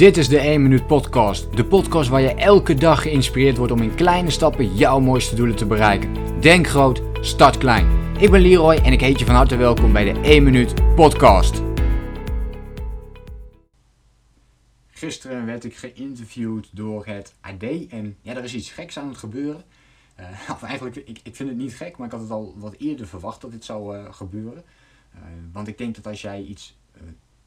Dit is de 1 Minuut Podcast. De podcast waar je elke dag geïnspireerd wordt om in kleine stappen jouw mooiste doelen te bereiken. Denk groot, start klein. Ik ben Leroy en ik heet je van harte welkom bij de 1 Minuut Podcast. Gisteren werd ik geïnterviewd door het AD en ja, er is iets geks aan het gebeuren. Uh, of eigenlijk, ik, ik vind het niet gek, maar ik had het al wat eerder verwacht dat dit zou uh, gebeuren. Uh, want ik denk dat als jij iets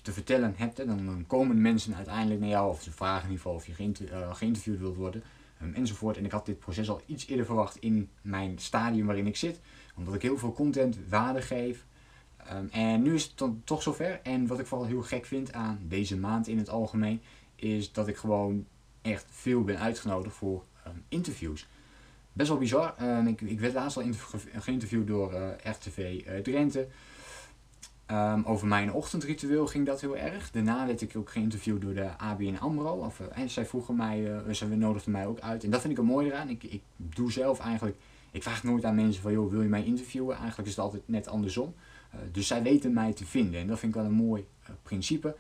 te vertellen hebt, dan, dan, komen mensen uiteindelijk naar jou of ze vragen in ieder geval of je uh, geïnterviewd wilt worden um, enzovoort. En ik had dit proces al iets eerder verwacht in mijn stadium waarin ik zit, omdat ik heel veel content waarde geef. Um, en nu is het dan toch zover. En wat ik vooral heel gek vind aan deze maand in het algemeen, is dat ik gewoon echt veel ben uitgenodigd voor um, interviews. Best wel bizar. ik, ik, werd laatst al geïnterviewd door uh, RTV uh, Drenthe. Um, over mijn ochtendritueel ging dat heel erg. Daarna werd ik ook geïnterviewd door de ABN AMRO. Of, uh, en zij vroegen mij, uh, ze nodigden mij ook uit. En dat vind ik er mooi eraan. Ik, ik doe zelf eigenlijk, ik vraag nooit aan mensen van, joh, wil je mij interviewen? Eigenlijk is het altijd net andersom. Uh, dus zij weten mij te vinden. En dat vind ik wel een mooi principe.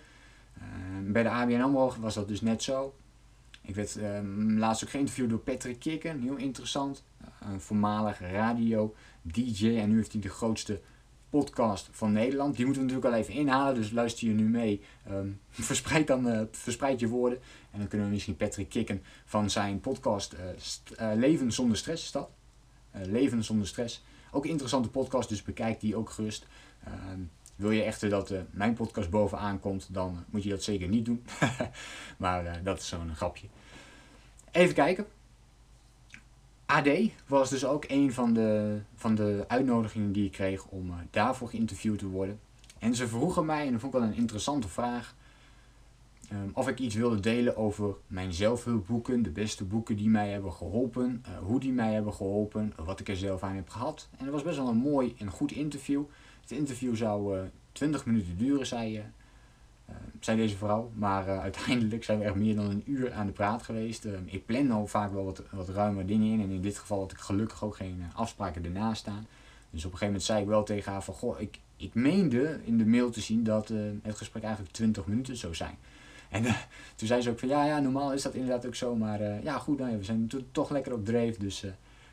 Ehm, bij de ABN AMRO was dat dus net zo. Ik werd um, laatst ook geïnterviewd door Patrick Kikken. Heel interessant. een voormalig radio DJ. En nu heeft hij de grootste podcast van Nederland. Die moeten we natuurlijk al even inhalen, dus luister je nu mee. Um, verspreid dan uh, verspreid je woorden. En dan kunnen we misschien Patrick kicken van zijn podcast uh, uh, Leven zonder stress is dat. Leven zonder stress. Ook een interessante podcast, dus bekijk die ook gerust. Ehm, wil je echter dat mijn podcast bovenaan komt, dan moet je dat zeker niet doen. maar dat is zo'n grapje. Even kijken. AD was dus ook een van de, van de uitnodigingen die ik kreeg om uh, daarvoor geïnterviewd te worden. En ze vroegen mij, en dat vond ik wel een interessante vraag, um, of ik iets wilde delen over mijn zelfhulpboeken, de beste boeken die mij hebben geholpen, uh, hoe die mij hebben geholpen, wat ik er zelf aan heb gehad. En het was best wel een mooi en goed interview. Het interview zou uh, 20 minuten duren, zei, uh, zei deze vrouw. Maar uh, uiteindelijk zijn we echt meer dan een uur aan de praat geweest. Uh, ik plan al vaak wel wat, wat ruimer dingen in. En in dit geval had ik gelukkig ook geen afspraken ernaast staan. Dus op een gegeven moment zei ik wel tegen haar van... Goh, ik, ik meende in de mail te zien dat het gesprek eigenlijk 20 minuten zou zijn. En toen zei ze ook van ja, ja, normaal is dat inderdaad ook zo. Maar ja, goed, nou we zijn toch lekker op dreef. Dus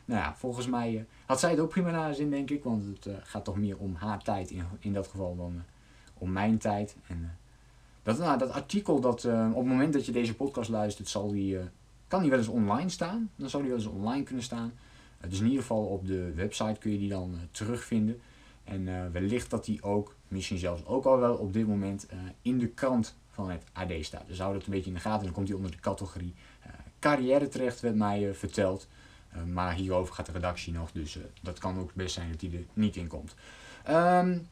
nou ja, volgens mij had zij het ook prima naar zin, denk ik. Want het gaat toch meer om haar tijd in, in dat geval dan om mijn tijd. En dat, nou, dat artikel, dat, uh, op het moment dat je deze podcast luistert, zal die, uh, kan die wel eens online staan. Dan zou die wel eens online kunnen staan. Uh, dus in ieder geval op de website kun je die dan terugvinden. En wellicht dat die ook, misschien zelfs ook al wel op dit moment, in de krant van het AD staat. Dus hou dat een beetje in de gaten. Dan komt die onder de categorie carrière terecht, werd mij verteld. maar hierover gaat de redactie nog, dus dat kan ook best zijn dat die er niet in komt. Um,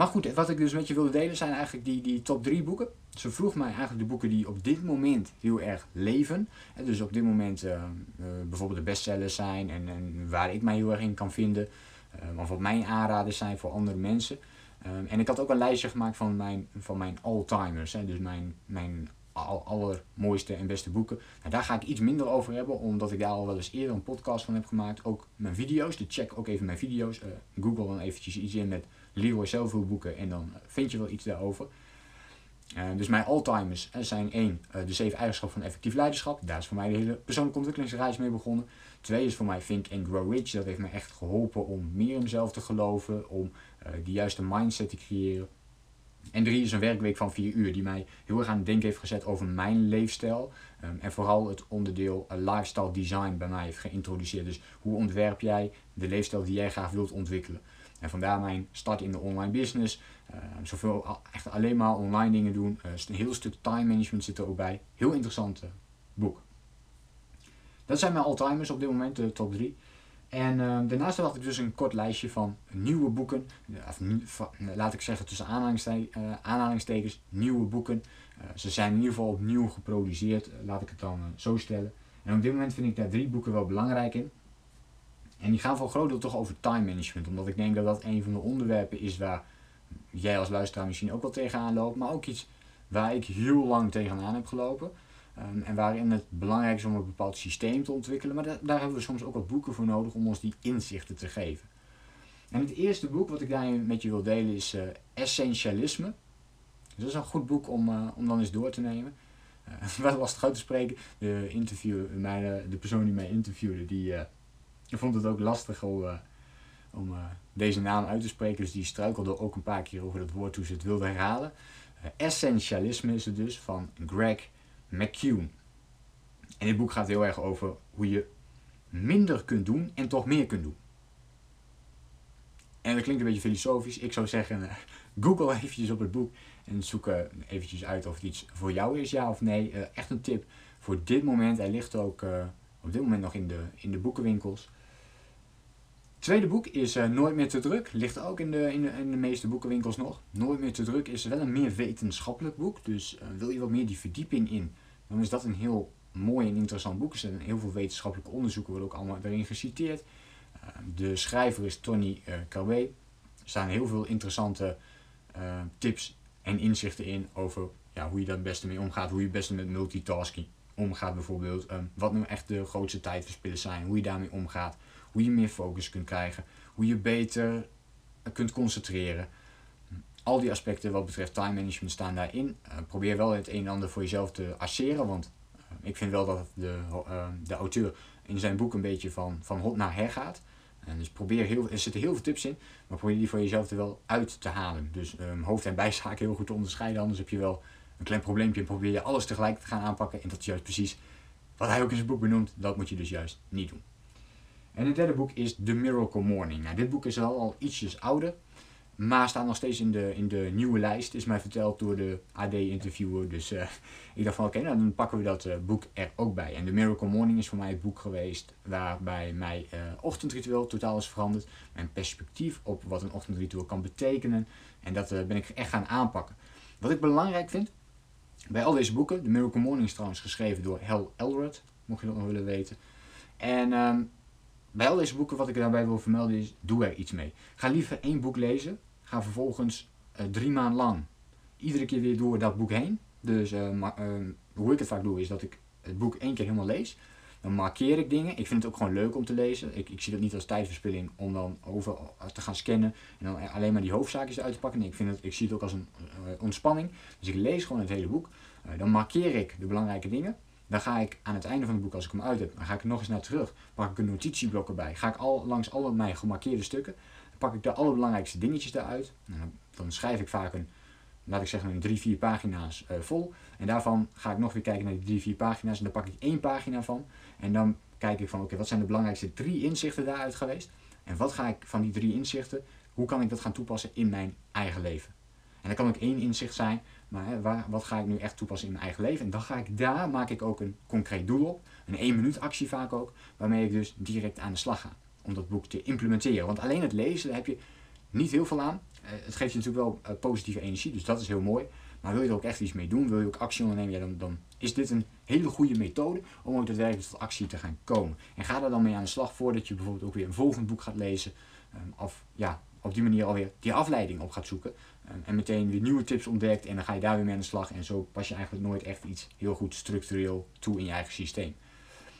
maar goed, wat ik dus met je wilde delen zijn eigenlijk die, die top 3 boeken. Ze vroeg mij eigenlijk de boeken die op dit moment heel erg leven. En dus op dit moment uh, uh, bijvoorbeeld de bestsellers zijn en, en, waar ik mij heel erg in kan vinden. Uh, of wat mijn aanraders zijn voor andere mensen. en ik had ook een lijstje gemaakt van mijn, van mijn all-timers. Dus mijn, mijn al, allermooiste en beste boeken. Nou, daar ga ik iets minder over hebben, omdat ik daar al wel eens eerder een podcast van heb gemaakt. Ook mijn video's, dus check ook even mijn video's. Google dan eventjes iets in met Leroy zelf boeken en dan vind je wel iets daarover. Uh, dus mijn alltimers zijn één, uh, de zeven eigenschappen van effectief leiderschap. Daar is voor mij de hele persoonlijke ontwikkelingsreis mee begonnen. Twee is voor mij Think and Grow Rich. Dat heeft me echt geholpen om meer in mezelf te geloven, om uh, die juiste mindset te creëren. En drie is een werkweek van vier uur, die mij heel erg aan het denken heeft gezet over mijn leefstijl. Um, en vooral het onderdeel lifestyle design bij mij heeft geïntroduceerd. Dus hoe ontwerp jij de leefstijl die jij graag wilt ontwikkelen? En vandaar mijn start in de online business. Uh, zoveel, echt alleen maar online dingen doen. Uh, een heel stuk time management zit er ook bij. Heel interessant uh, boek. Dat zijn mijn all-timers op dit moment, de top 3. En daarnaast had ik dus een kort lijstje van nieuwe boeken. Of, laat ik zeggen tussen aanhalingstekens, nieuwe boeken. ze zijn in ieder geval opnieuw geproduceerd, laat ik het dan zo stellen. En op dit moment vind ik daar drie boeken wel belangrijk in. En die gaan voor een groot deel toch over time management. Omdat ik denk dat dat een van de onderwerpen is waar jij als luisteraar misschien ook wel tegenaan loopt. Maar ook iets waar ik heel lang tegenaan heb gelopen. Um, en waarin het belangrijk is om een bepaald systeem te ontwikkelen. Maar daar hebben we soms ook wat boeken voor nodig om ons die inzichten te geven. En het eerste boek wat ik daarin met je wil delen is uh, Essentialisme. Dus dat is een goed boek om, uh, om dan eens door te nemen. Uh, wel lastig uit te spreken. De, interview, mijn, de persoon die mij interviewde, die vond het ook lastig om, om deze naam uit te spreken. Dus die struikelde ook een paar keer over dat woord toen ze het wilde herhalen. essentialisme is het dus van Greg McCune. En dit boek gaat heel erg over hoe je minder kunt doen en toch meer kunt doen. En dat klinkt een beetje filosofisch. Ik zou zeggen, google eventjes op het boek en zoek uh, eventjes uit of het iets voor jou is, ja of nee. Echt een tip voor dit moment. Hij ligt ook op dit moment nog in de, in de boekenwinkels. Tweede boek is Nooit meer te druk. Ligt ook in de, in, de, in de meeste boekenwinkels nog. Nooit meer te druk is wel een meer wetenschappelijk boek. Dus wil je wat meer die verdieping in, dan is dat een heel mooi en interessant boek. Er zijn heel veel wetenschappelijke onderzoeken worden ook allemaal daarin geciteerd. Uh, de schrijver is Tony uh, Er staan heel veel interessante tips en inzichten in over ja, hoe je daar het beste mee omgaat. Hoe je het beste met multitasking omgaat bijvoorbeeld. Um, wat nu echt de grootste tijdverspillers zijn. Hoe je daarmee omgaat. Hoe je meer focus kunt krijgen. Hoe je beter kunt concentreren. Al die aspecten wat betreft time management staan daarin. probeer wel het een en ander voor jezelf te asseren. Want ik vind wel dat de, de auteur in zijn boek een beetje van, van hot naar her gaat. En dus probeer heel, er zitten heel veel tips in, maar probeer die voor jezelf er wel uit te halen. Dus um, hoofd- en bijzaken heel goed te onderscheiden, anders heb je wel een klein probleempje en probeer je alles tegelijk te gaan aanpakken. En dat is juist precies wat hij ook in zijn boek benoemt, dat moet je dus juist niet doen. En het derde boek is The Miracle Morning. Nou, dit boek is al, al ietsjes ouder. Maar staat nog steeds in de, in de nieuwe lijst, is mij verteld door de AD-interviewer. Dus uh, ik dacht van oké, nou dan pakken we dat uh, boek er ook bij. En The Miracle Morning is voor mij het boek geweest waarbij mijn uh, ochtendritueel totaal is veranderd. Mijn perspectief op wat een ochtendritueel kan betekenen. En dat ben ik echt gaan aanpakken. Wat ik belangrijk vind bij al deze boeken, The Miracle Morning is trouwens geschreven door Hal Elrod, mocht je dat nog willen weten. En um, bij al deze boeken, wat ik daarbij wil vermelden is, doe er iets mee. Ga liever één boek lezen ga vervolgens uh, drie maanden lang iedere keer weer door dat boek heen. Dus uh, hoe ik het vaak doe is dat ik het boek één keer helemaal lees. Dan markeer ik dingen. Ik vind het ook gewoon leuk om te lezen. Ik, ik zie dat niet als tijdverspilling om dan over te gaan scannen en dan alleen maar die hoofdzaakjes uit te pakken. Nee, ik, vind het, ik zie het ook als een ontspanning. Dus ik lees gewoon het hele boek. dan markeer ik de belangrijke dingen. Dan ga ik aan het einde van het boek, als ik hem uit heb, dan ga ik nog eens naar terug. Pak ik een notitieblok erbij. Ga ik al langs alle mijn gemarkeerde stukken pak ik de allerbelangrijkste dingetjes eruit. Nou, dan schrijf ik vaak een, laat ik zeggen, een drie, vier pagina's uh, vol. En daarvan ga ik nog weer kijken naar die drie, vier pagina's. En dan pak ik één pagina van. En dan kijk ik van, oké, wat zijn de belangrijkste drie inzichten daaruit geweest? En wat ga ik van die drie inzichten, hoe kan ik dat gaan toepassen in mijn eigen leven? En dat kan ook één inzicht zijn, maar waar, wat ga ik nu echt toepassen in mijn eigen leven? En dan ga ik daar, maak ik ook een concreet doel op. Een één minuut actie vaak ook, waarmee ik dus direct aan de slag ga om dat boek te implementeren. Want alleen het lezen, daar heb je niet heel veel aan. Eh, het geeft je natuurlijk wel eh, positieve energie, dus dat is heel mooi. Maar wil je er ook echt iets mee doen, wil je ook actie ondernemen, ja, dan, dan is dit een hele goede methode om ook daadwerkelijk tot actie te gaan komen. En ga er dan mee aan de slag voordat je bijvoorbeeld ook weer een volgend boek gaat lezen. Um, of ja, op die manier alweer die afleiding op gaat zoeken. En meteen weer nieuwe tips ontdekt en dan ga je daar weer mee aan de slag. En zo pas je eigenlijk nooit echt iets heel goed structureel toe in je eigen systeem.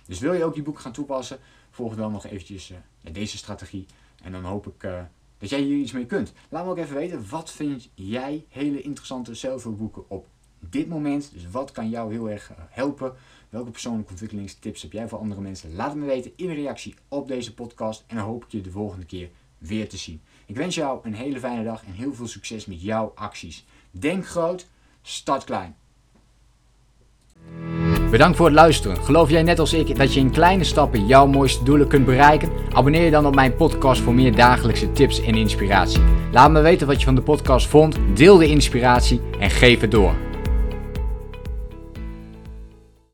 Dus wil je ook die boeken gaan toepassen, volg dan nog eventjes uh, deze strategie. En dan hoop ik uh, dat jij hier iets mee kunt. Laat me ook even weten, wat vind jij hele interessante zelfhulpboeken op dit moment? Dus wat kan jou heel erg uh, helpen? Welke persoonlijke ontwikkelingstips heb jij voor andere mensen? Laat het me weten in reactie op deze podcast. En dan hoop ik je de volgende keer weer te zien. Ik wens jou een hele fijne dag en heel veel succes met jouw acties. Denk groot, start klein. Bedankt voor het luisteren. Geloof jij net als ik dat je in kleine stappen jouw mooiste doelen kunt bereiken? Abonneer je dan op mijn podcast voor meer dagelijkse tips en inspiratie. Laat me weten wat je van de podcast vond, deel de inspiratie en geef het door.